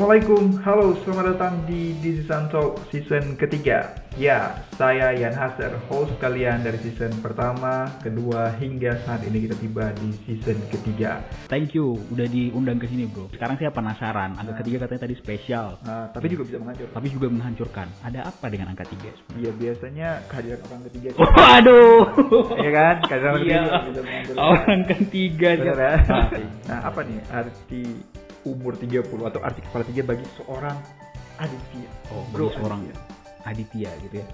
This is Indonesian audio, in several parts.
Assalamualaikum, halo selamat datang di This is Talk season ketiga. Ya, saya Yan Haser, host kalian dari season pertama, kedua, hingga saat ini kita tiba di season ketiga. Thank you, udah diundang ke sini bro. Sekarang saya penasaran, angka ketiga katanya tadi spesial, Nah, tapi juga bisa menghancurkan. Tapi juga menghancurkan. Ada apa dengan angka tiga? Iya, biasanya kehadiran orang ketiga Waduh, Iya kan, kehadiran orang iya, ketiga bisa menghancurkan. Orang ketiga. Bener ya? Nah, Nah, apa nih arti umur 30 atau arti kepala tiga bagi seorang Aditya? Oh, Bro, bagi seorang Aditya. Aditya gitu ya.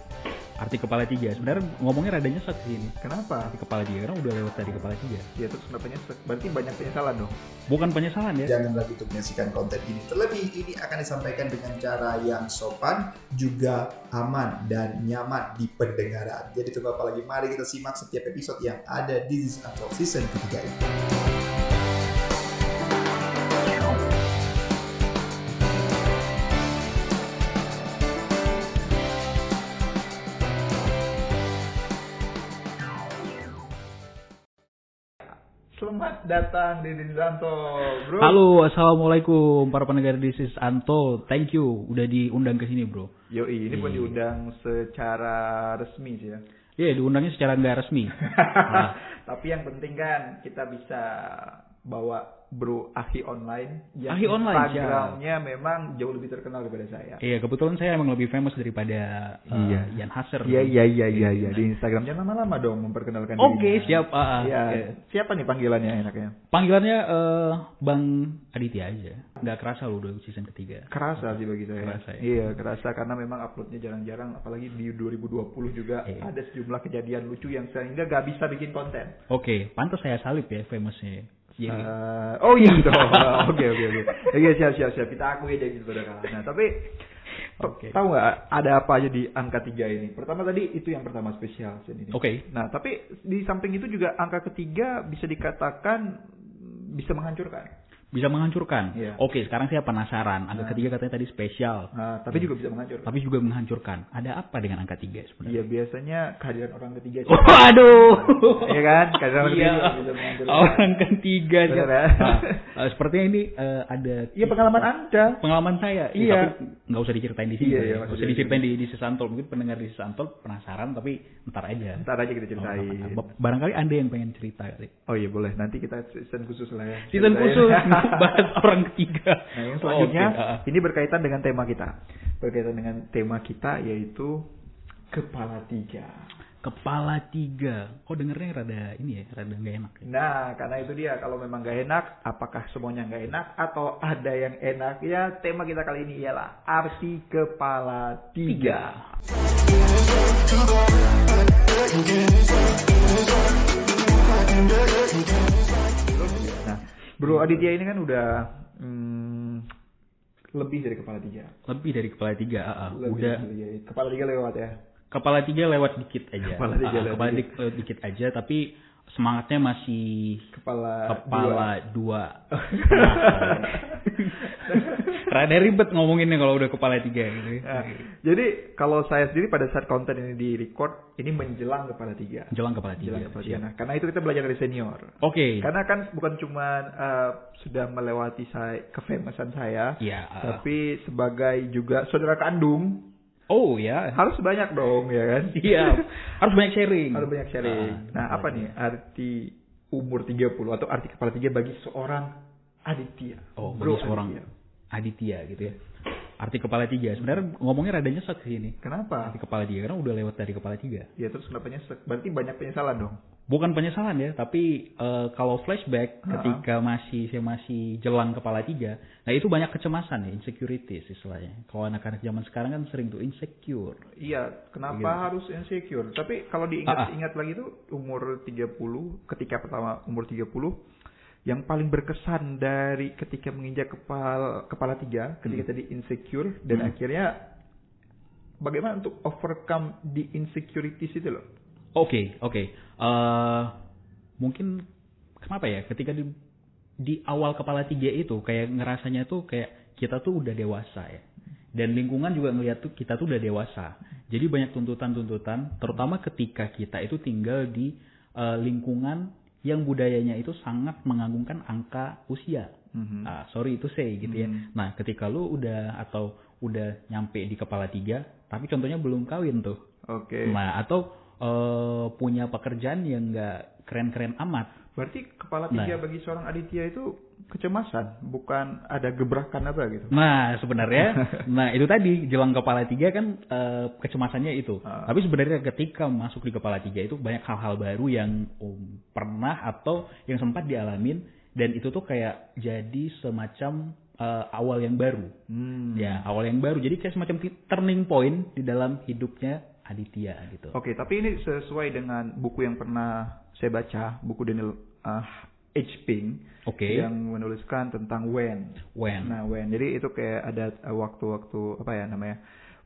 Arti kepala tiga. Sebenarnya ngomongnya rada nyesek sih ini. Kenapa? Arti kepala tiga karena udah lewat dari kepala tiga. Ya terus kenapa nyesek? Berarti banyak penyesalan dong. Bukan penyesalan ya. Jangan lagi untuk menyaksikan konten ini. Terlebih ini akan disampaikan dengan cara yang sopan, juga aman dan nyaman di pendengaran. Jadi tunggu apa lagi? Mari kita simak setiap episode yang ada di This is Untold season ketiga ini. Selamat datang di Disanto, bro. Halo, assalamualaikum para pendengar di Sis Anto. Thank you udah diundang ke sini bro. Yoi, ini pun Iya. diundang secara resmi sih ya. Iya, diundangnya secara nggak resmi. Tapi yang penting kan kita bisa bawa bro Ahi online yang Ahi online, Instagramnya memang jauh lebih terkenal daripada saya. Iya, kebetulan saya emang lebih famous daripada uh, Iya. Ian Haser. Iya iya iya iya iya di Instagram jangan lama-lama dong memperkenalkan Oke, dirinya. siap. ah, ah. Iya. Oke. Siapa nih panggilannya enaknya? Panggilannya eh, Bang Aditya aja. Nggak kerasa loh udah season ketiga. Kerasa sih bagi saya. Kerasa ya? Iya, kerasa karena memang uploadnya jarang-jarang apalagi di 2020 juga Iya. ada sejumlah kejadian lucu yang sehingga gak bisa bikin konten. Oke, pantas saya salib ya famousnya. Eh, oh iya dong. Oke oke oke. Oke siap siap siap. Kita akui aja gitu pada kalah. Nah tapi Oke. tahu nggak ada apa aja di angka tiga ini? Pertama tadi itu yang pertama spesial. Oke. Nah tapi di samping itu juga angka ketiga bisa dikatakan bisa menghancurkan. Bisa menghancurkan. Iya. Oke, sekarang saya penasaran. Angka Nah. ketiga katanya tadi spesial, Nah, tapi juga bisa menghancurkan. tapi juga menghancurkan. Ada apa dengan angka tiga sebenarnya? Iya biasanya kehadiran orang ketiga. Waduh. Iya kan? Kehadiran orang Iya. ketiga bisa menghancurkan. Orang ketiga. Bener ya? Nah, eh, sepertinya ini eh, ada Iya pengalaman anda. pengalaman saya. Iya. Tapi nggak usah diceritain di sini. Iya, ya. iya, Nggak usah maksudnya diceritain di di Sesantol. Mungkin pendengar di Sesantol penasaran tapi ntar aja. Ntar aja kita ceritain. Oh, Barangkali Anda yang pengen cerita. Oh iya boleh. Nanti kita season khusus lah ya. Season khusus bahas orang ketiga. Nah, yang selanjutnya Oke, ah. ini berkaitan dengan tema kita. Berkaitan dengan tema kita yaitu kepala tiga. Kepala tiga. Kok dengernya rada ini ya, rada nggak enak. ya? Nah, karena itu dia kalau memang gak enak, apakah semuanya gak enak atau ada yang enak? Ya, tema kita kali ini ialah arti kepala tiga. Nah, Bro Aditya ini kan udah hmm, lebih dari kepala tiga. Lebih dari kepala tiga. ah. Lebih Udah tiga. Kepala tiga lewat ya. kepala tiga lewat dikit aja. Kepala tiga Ah, lewat kepala dikit. dik- lewat dikit aja, tapi semangatnya masih Kepala kepala dua. Rada ribet ngomonginnya kalau udah kepala tiga gitu. Nah, jadi kalau saya sendiri pada saat konten ini di record ini menjelang kepala tiga. Jelang kepala tiga. Menjelang kepala tiga. Nah, karena itu kita belajar dari senior. Oke. Karena kan bukan cuma eh, sudah melewati saya kefamousan saya, Iya. ah. tapi sebagai juga saudara kandung Oh ya. harus banyak dong ya kan? Iya. Harus banyak sharing. harus banyak sharing. Ah, nah, apa nih arti umur 30 atau arti kepala tiga bagi seorang Aditya? Oh, Bro bagi seorang Aditya. Aditya gitu ya. Arti kepala tiga. Sebenarnya ngomongnya rada nyesek sih ini. Kenapa? Arti kepala tiga karena udah lewat dari kepala tiga. Ya terus kenapa nyesek? Berarti banyak penyesalan dong. Bukan penyesalan ya, tapi eh, kalau flashback Ah. ketika masih saya masih jelang kepala tiga, nah itu banyak kecemasan ya, insecurities istilahnya. Kalau anak-anak zaman sekarang kan sering tuh insecure. Iya, kenapa Gitu. harus insecure? Tapi kalau Ah, diingat-ingat lagi tuh umur 30, ketika pertama umur 30 yang paling berkesan dari ketika menginjak kepala kepala tiga, ketika tadi insecure dan Hmm. akhirnya bagaimana untuk overcome di insecurities itu loh. Oke, oke. Eh, mungkin kenapa ya? Ketika di di awal kepala tiga itu kayak ngerasanya tuh kayak kita tuh udah dewasa ya. Dan lingkungan juga ngeliat tuh kita tuh udah dewasa. Jadi banyak tuntutan-tuntutan, terutama ketika kita itu tinggal di eh, lingkungan yang budayanya itu sangat mengagungkan angka usia. Mhm. Ah, sorry itu say gitu ya. Mhm. Nah, ketika lu udah atau udah nyampe di kepala tiga, tapi contohnya belum kawin tuh. Oke. Nah, atau eh, punya pekerjaan yang nggak keren-keren amat. Berarti kepala tiga Nah. bagi seorang Aditya itu kecemasan, bukan ada gebrakan apa gitu. Nah, sebenarnya, nah itu tadi jelang kepala tiga kan eh, kecemasannya itu. Ah. Tapi sebenarnya ketika masuk di kepala tiga itu banyak hal-hal baru yang um, pernah atau yang sempat dialamin dan itu tuh kayak jadi semacam eh, awal yang baru. Hmm. Ya, awal yang baru. Jadi kayak semacam turning point di dalam hidupnya Aditya gitu. Oke, tapi ini sesuai dengan buku yang pernah saya baca, buku Daniel uh, H. Pink Oke. yang menuliskan tentang when. When. Nah, when. Jadi itu kayak ada uh, waktu-waktu apa ya namanya?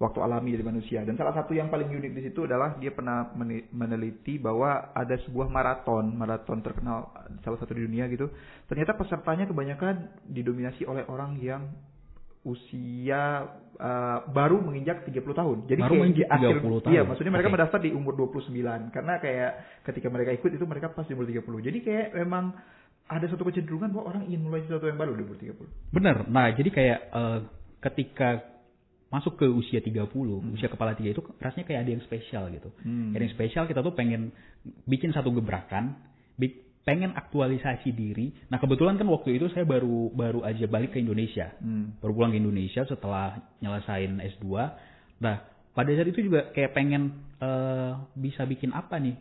Waktu alami dari manusia. Dan salah satu yang paling unik di situ adalah dia pernah meneliti bahwa ada sebuah maraton, maraton terkenal salah satu di dunia gitu. Ternyata pesertanya kebanyakan didominasi oleh orang yang usia uh, baru menginjak 30 tahun. Jadi Baru kayak menginjak di akhir 30 tahun. Iya, maksudnya mereka Oke. mendaftar di umur 29 karena kayak ketika mereka ikut itu mereka pas di umur 30. Jadi kayak memang ada satu kecenderungan bahwa orang ingin mulai sesuatu yang baru di umur 30. Bener. Nah, jadi kayak eh, ketika masuk ke usia 30, usia kepala tiga itu rasanya kayak ada yang spesial gitu. Hmm. Ada yang spesial kita tuh pengen bikin satu gebrakan, pengen aktualisasi diri. Nah, kebetulan kan waktu itu saya baru baru aja balik ke Indonesia. Hmm. Baru pulang ke Indonesia setelah nyelesain S2. Nah, pada saat itu juga kayak pengen eh, bisa bikin apa nih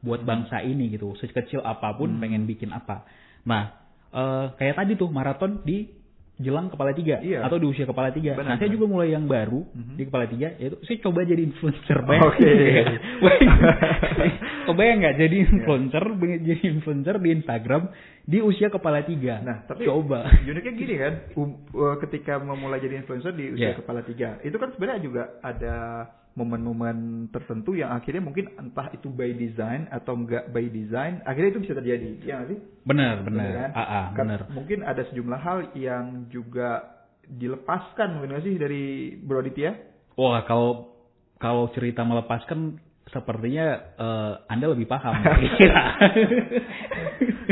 buat bangsa ini gitu. Sekecil apa pun pengen bikin apa. Nah, eh, kayak tadi tuh maraton di jelang kepala tiga Iya. atau di usia kepala tiga. Benar, nah, saya benar. juga mulai yang baru Mhm. di kepala tiga, yaitu saya coba jadi influencer. Oke. Kebayang nggak jadi Iya. influencer, jadi influencer di Instagram di usia kepala tiga. Nah, tapi coba. uniknya gini kan, um, uh, ketika memulai jadi influencer di usia Iya. kepala tiga, itu kan sebenarnya juga ada momen-momen tertentu yang akhirnya mungkin entah itu by design atau enggak by design, akhirnya itu bisa terjadi, ya nggak sih? Benar, benar. kan? Ah, ah, Kan benar. Mungkin ada sejumlah hal yang juga dilepaskan mungkin nggak sih dari Bro Aditya? Wah, kalau kalau cerita melepaskan sepertinya eh, Anda lebih paham.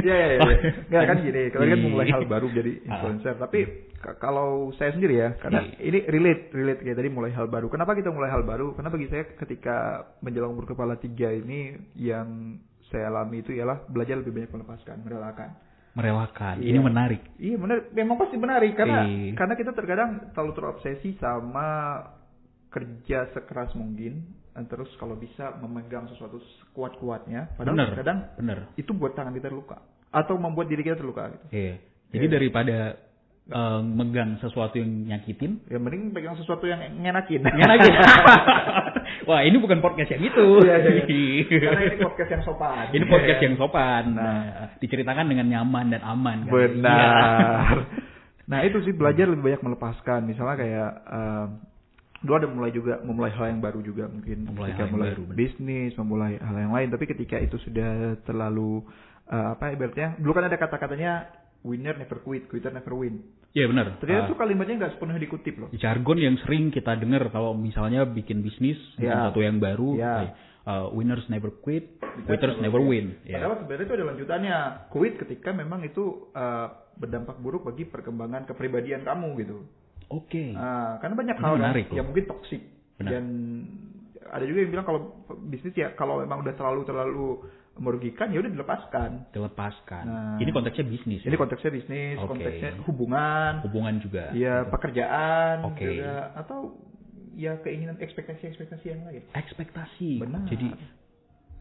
Iya, iya, iya. Kan gini, kalian kan memulai hal baru jadi influencer. Tapi kalau saya sendiri ya, karena ini relate, relate kayak tadi mulai hal baru. Kenapa kita mulai hal baru? Karena bagi saya ketika menjelang umur kepala tiga ini yang saya alami itu ialah belajar lebih banyak melepaskan, merelakan. Merelakan. Iya. Ini menarik. Iya benar, memang pasti menarik karena karena kita terkadang terlalu terobsesi sama kerja sekeras mungkin, dan terus kalau bisa memegang sesuatu sekuat-kuatnya, padahal Benar. kadang Benar. itu buat tangan kita terluka atau membuat diri kita terluka gitu. Iya. Jadi Iya. daripada eh, megang sesuatu yang nyakitin, Ya mending pegang sesuatu yang ngenakin. ngenakin. Wah, ini bukan podcast yang itu. Iya, iya, Karena ini podcast yang sopan. Ini podcast yang sopan. Nah. Nah, diceritakan dengan nyaman dan aman. kan? Benar. Iya. nah itu sih belajar lebih banyak melepaskan. Misalnya kayak dulu ada mulai juga memulai hal yang baru juga mungkin Memulai ketika hal yang mulai baru, bisnis, memulai hal yang lain. Tapi ketika itu sudah terlalu eh, apa ibaratnya dulu kan ada kata-katanya winner never quit, quitter never win. Iya benar. Ternyata Ah, tuh kalimatnya nggak sepenuhnya dikutip loh. jargon yang sering kita dengar kalau misalnya bikin bisnis Ya. sesuatu yang baru Ya. kayak, uh, winners never quit quitters never win ya Padahal sebenarnya itu ada lanjutannya. Quit ketika memang itu eh, berdampak buruk bagi perkembangan kepribadian kamu gitu. oke Ah, karena banyak hal kan menarik loh. yang mungkin toksik dan ada juga yang bilang kalau bisnis ya kalau memang udah terlalu terlalu merugikan ya udah dilepaskan. dilepaskan Nah. ini konteksnya bisnis Ini ya? konteksnya bisnis, Oke. konteksnya hubungan, hubungan juga ya pekerjaan Oke. juga atau ya keinginan ekspektasi-ekspektasi yang lain. ekspektasi Benar. jadi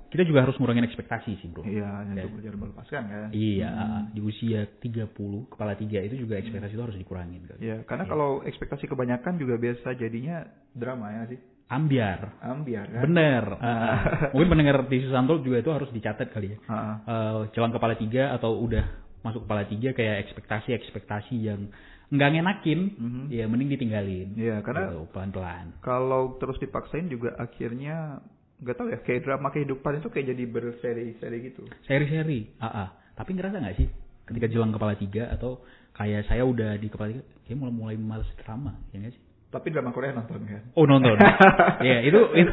kita juga harus ngurangin ekspektasi sih bro Iya, Ya. untuk belajar melepaskan kan. Iya, Hmm. di usia 30, kepala tiga itu juga ekspektasi itu harus dikurangin. kan. Ya, karena Iya. kalau ekspektasi kebanyakan juga biasa jadinya drama ya sih. Ambiar. Ambiar kan. Bener. Ah, mungkin pendengar di Susanto juga itu harus dicatat kali ya. Ah, Eh, jelang kepala tiga atau udah masuk kepala tiga kayak ekspektasi-ekspektasi yang nggak ngenakin, Mhm. ya mending ditinggalin. Iya, karena Gitu, pelan-pelan. kalau terus dipaksain juga akhirnya nggak tahu ya kayak drama kehidupan itu kayak jadi berseri-seri gitu. Seri-seri. Ah, ah. Tapi ngerasa nggak sih ketika jelang kepala tiga atau kayak saya udah di kepala tiga, kayak mulai mulai males drama, ya nggak sih? Tapi drama Korea nonton kan. Oh nonton. Iya itu itu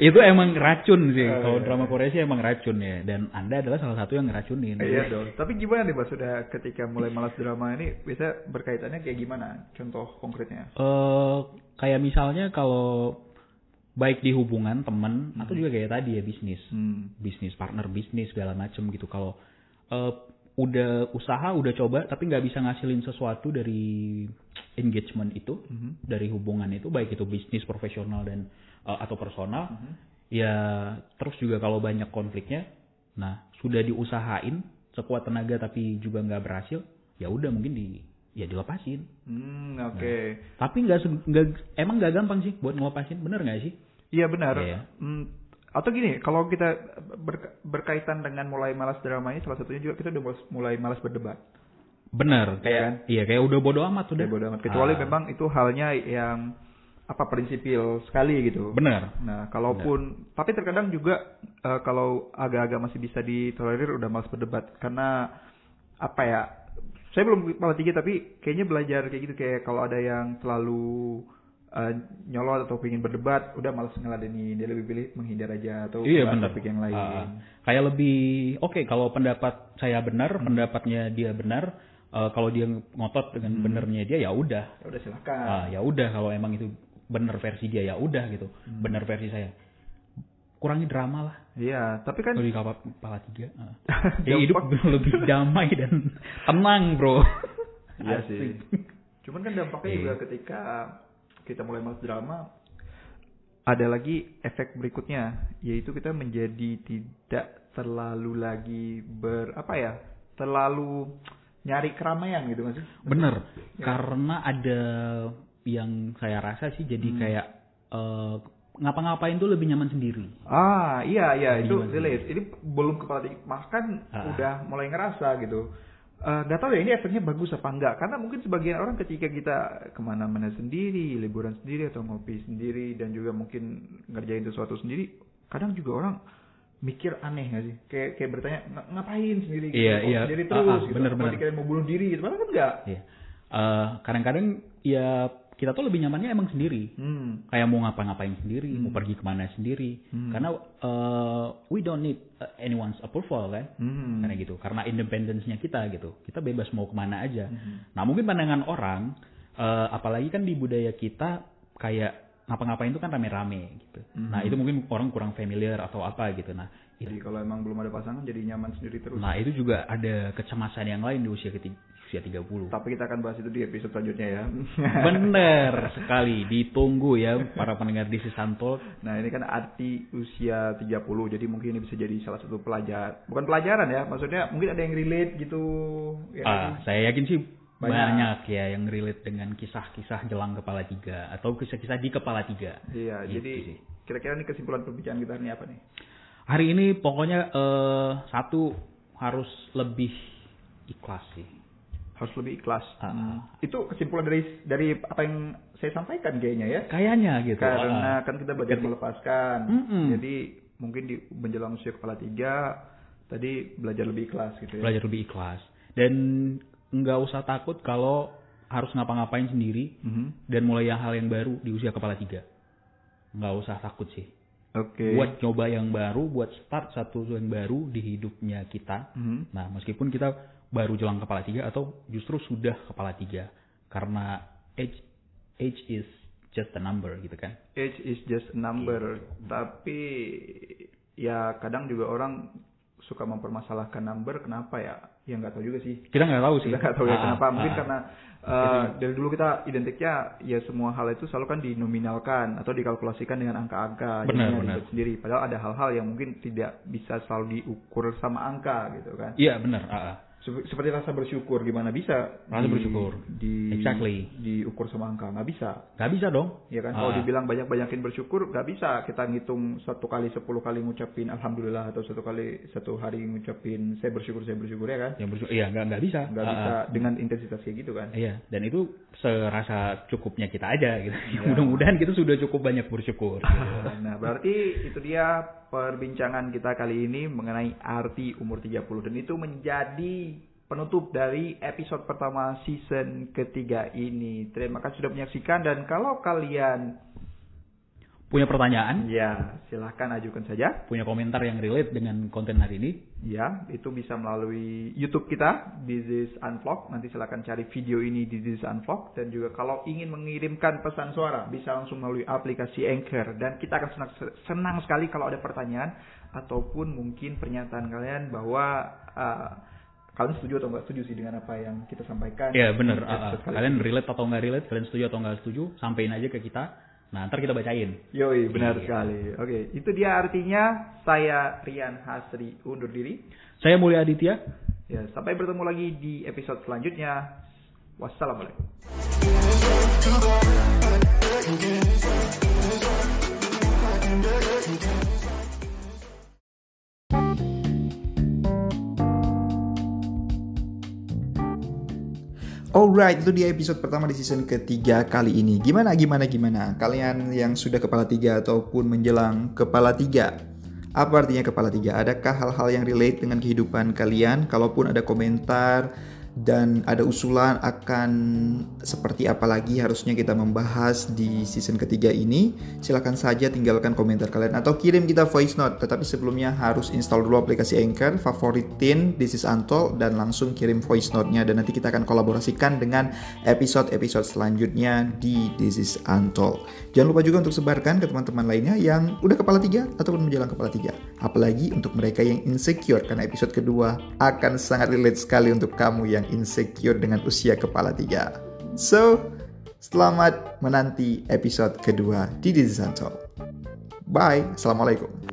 itu emang racun sih. Oh, Kalau iya. drama Korea sih emang racun ya. Dan Anda adalah salah satu yang ngeracunin. Iya dong. Tapi gimana nih Mas sudah ketika mulai malas drama ini bisa berkaitannya kayak gimana? Contoh konkretnya. eh kayak misalnya kalau baik di hubungan teman atau Hmm. juga kayak tadi ya bisnis. Hmm. bisnis partner bisnis segala macem gitu kalau eh, udah usaha udah coba tapi nggak bisa ngasilin sesuatu dari engagement itu Mhm. dari hubungan itu baik itu bisnis profesional dan eh, atau personal Mhm. ya terus juga kalau banyak konfliknya nah sudah diusahain sekuat tenaga tapi juga nggak berhasil ya udah mungkin di ya dilepasin Hmm, oke. tapi nggak se- nggak emang nggak gampang sih buat ngelepasin bener nggak sih Iya benar. Iya. Hmm, atau gini, kalau kita ber- berkaitan dengan mulai malas drama ini, salah satunya juga kita udah mulai malas berdebat. bener kayak kan? iya kayak udah bodo amat udah Udah bodo amat. Kecuali Ah, memang itu halnya yang apa prinsipil sekali gitu. bener Nah, kalaupun tapi terkadang juga eh, kalau agak-agak masih bisa ditolerir udah malas berdebat karena apa ya? Saya belum kepala tiga tapi kayaknya belajar kayak gitu kayak kalau ada yang terlalu eh, nyolot atau ingin berdebat, udah malas ngeladenin, dia lebih pilih menghindar aja atau Iya benar. topik yang lain. Ah, kayak lebih oke kalau pendapat saya benar, pendapatnya dia benar. eh, kalau dia ngotot dengan benernya dia ya udah. Ya udah silakan. Ah, ya udah kalau emang itu bener versi dia ya udah gitu. Bener versi saya. Kurangi drama lah. Iya, tapi kan Kalau di kepala, kepala tiga. ah. Ya, hidup lebih damai dan tenang bro. Iya sih. Cuman kan dampaknya Iya. juga ketika kita mulai malas drama ada lagi efek berikutnya yaitu kita menjadi tidak terlalu lagi ber apa ya terlalu nyari keramaian gitu sih Bener, Ya. karena ada yang saya rasa sih jadi Hmm. kayak eh, ngapa-ngapain tuh lebih nyaman sendiri. ah iya iya Lebih itu relate ini belum kepala bahkan Ah. udah mulai ngerasa gitu Eh, nggak tahu ya ini efeknya bagus apa enggak karena mungkin sebagian orang ketika kita ke mana-mana sendiri liburan sendiri atau ngopi sendiri dan juga mungkin ngerjain sesuatu sendiri kadang juga orang mikir aneh nggak sih kayak kayak bertanya "Ng- ngapain sendiri gitu Iya, Kok iya. sendiri terus ah, gitu bener, bener. mau bunuh diri gitu padahal kan enggak Iya. Eh, kadang-kadang ya kita tuh lebih nyamannya emang sendiri. hmm Kayak mau ngapa-ngapain sendiri, Hmm. mau pergi ke mana sendiri. Hmm. Karena eh, we don't need uh, anyone's approval kan. hmm Karena gitu. Karena independence-nya kita gitu. Kita bebas mau ke mana aja. Hmm. Nah mungkin pandangan orang, eh, apalagi kan di budaya kita kayak ngapa-ngapain itu kan rame-rame gitu. Mhm. Nah itu mungkin orang kurang familiar atau apa gitu. Nah jadi kalau emang belum ada pasangan jadi nyaman sendiri terus Nah itu juga ada kecemasan yang lain di usia ketiga, usia 30. tapi kita akan bahas itu di episode selanjutnya ya Bener sekali, ditunggu ya para pendengar di Sisanto. Nah ini kan arti usia 30 jadi mungkin ini bisa jadi salah satu pelajar bukan pelajaran ya maksudnya mungkin ada yang relate gitu ya Ah, kan? saya yakin sih Banyak. banyak. ya yang relate dengan kisah-kisah jelang kepala tiga atau kisah-kisah di kepala tiga. Iya Gitu jadi sih. kira-kira nih kesimpulan perbincangan kita ini apa nih Hari ini pokoknya eh, satu harus lebih ikhlas sih. Harus lebih ikhlas. Hmm. itu kesimpulan dari dari apa yang saya sampaikan kayaknya ya Kayaknya gitu. karena Ah. kan kita belajar melepaskan Mm-mm. jadi mungkin di menjelang usia kepala tiga tadi belajar lebih ikhlas gitu ya belajar lebih ikhlas dan nggak usah takut kalau harus ngapa-ngapain sendiri Mhm. dan mulai yang hal yang baru di usia kepala tiga. Nggak usah takut sih. oke Buat coba yang baru, buat start satu yang baru di hidupnya kita. Mhm. Nah, meskipun kita baru jelang kepala tiga atau justru sudah kepala tiga, karena age age is just a number gitu kan. age is just a number Gitu. tapi ya kadang juga orang suka mempermasalahkan number kenapa ya ya nggak tahu juga sih Kita nggak tahu sih. kita nggak tahu ya Ah, kenapa mungkin ah. karena uh, dari dulu kita identiknya ya semua hal itu selalu kan dinominalkan atau dikalkulasikan dengan angka-angka Benar, benar. sendiri padahal ada hal-hal yang mungkin tidak bisa selalu diukur sama angka gitu kan Iya benar. ah, ah. Sep- seperti rasa bersyukur gimana bisa Rasa bersyukur. di Exactly. diukur sama angka nggak bisa Nggak bisa dong. Ya kan, kalau Ah. dibilang banyak-banyakin bersyukur, nggak bisa kita ngitung satu kali sepuluh kali ngucapin alhamdulillah atau satu kali satu hari ngucapin saya bersyukur saya bersyukur ya kan, Yang bersyukur, iya nggak nggak bisa. nggak Ah, bisa ah. dengan intensitas kayak gitu kan. Iya, dan itu serasa cukupnya kita aja gitu. Mudah-mudahan kita sudah cukup banyak bersyukur. Nah, berarti itu dia perbincangan kita kali ini mengenai arti umur 30 dan itu menjadi penutup dari episode pertama season ketiga ini. Terima kasih sudah menyaksikan dan kalau kalian punya pertanyaan, Ya, silahkan ajukan saja. punya komentar yang relate dengan konten hari ini, Ya, itu bisa melalui YouTube kita, This is Unvlog. Nanti silakan cari video ini di This is Unvlog. Dan juga kalau ingin mengirimkan pesan suara, bisa langsung melalui aplikasi Anchor. Dan kita akan senang, senang sekali kalau ada pertanyaan ataupun mungkin pernyataan kalian bahwa uh, kalian setuju atau nggak setuju sih dengan apa yang kita sampaikan. ya episode kali kalian relate atau nggak relate, kalian setuju atau nggak setuju, sampein aja ke kita. Nah ntar kita bacain. Yoi, benar Iya. sekali. Oke, itu dia artinya saya Rian Hasri undur diri. Saya Mulia Aditya. Ya, sampai bertemu lagi di episode selanjutnya. Wassalamualaikum. Alright, itu dia episode pertama di season ketiga kali ini. Gimana, gimana, gimana? Kalian yang sudah kepala tiga ataupun menjelang kepala tiga. Apa artinya kepala tiga? Adakah hal-hal yang relate dengan kehidupan kalian? Kalaupun ada komentar dan ada usulan akan seperti apa lagi harusnya kita membahas di season ketiga ini, silahkan saja tinggalkan komentar kalian atau kirim kita voice note. Tetapi sebelumnya harus install dulu aplikasi Anchor, favoritin This is Antol dan langsung kirim voice note-nya dan nanti kita akan kolaborasikan dengan episode-episode selanjutnya di This is Antol. Jangan lupa juga untuk sebarkan ke teman-teman lainnya yang udah kepala tiga ataupun menjelang kepala tiga. Apalagi untuk mereka yang insecure karena episode kedua akan sangat relate sekali untuk kamu yang insecure dengan usia kepala tiga. So, selamat menanti episode kedua di is Antol. Bye, Assalamualaikum.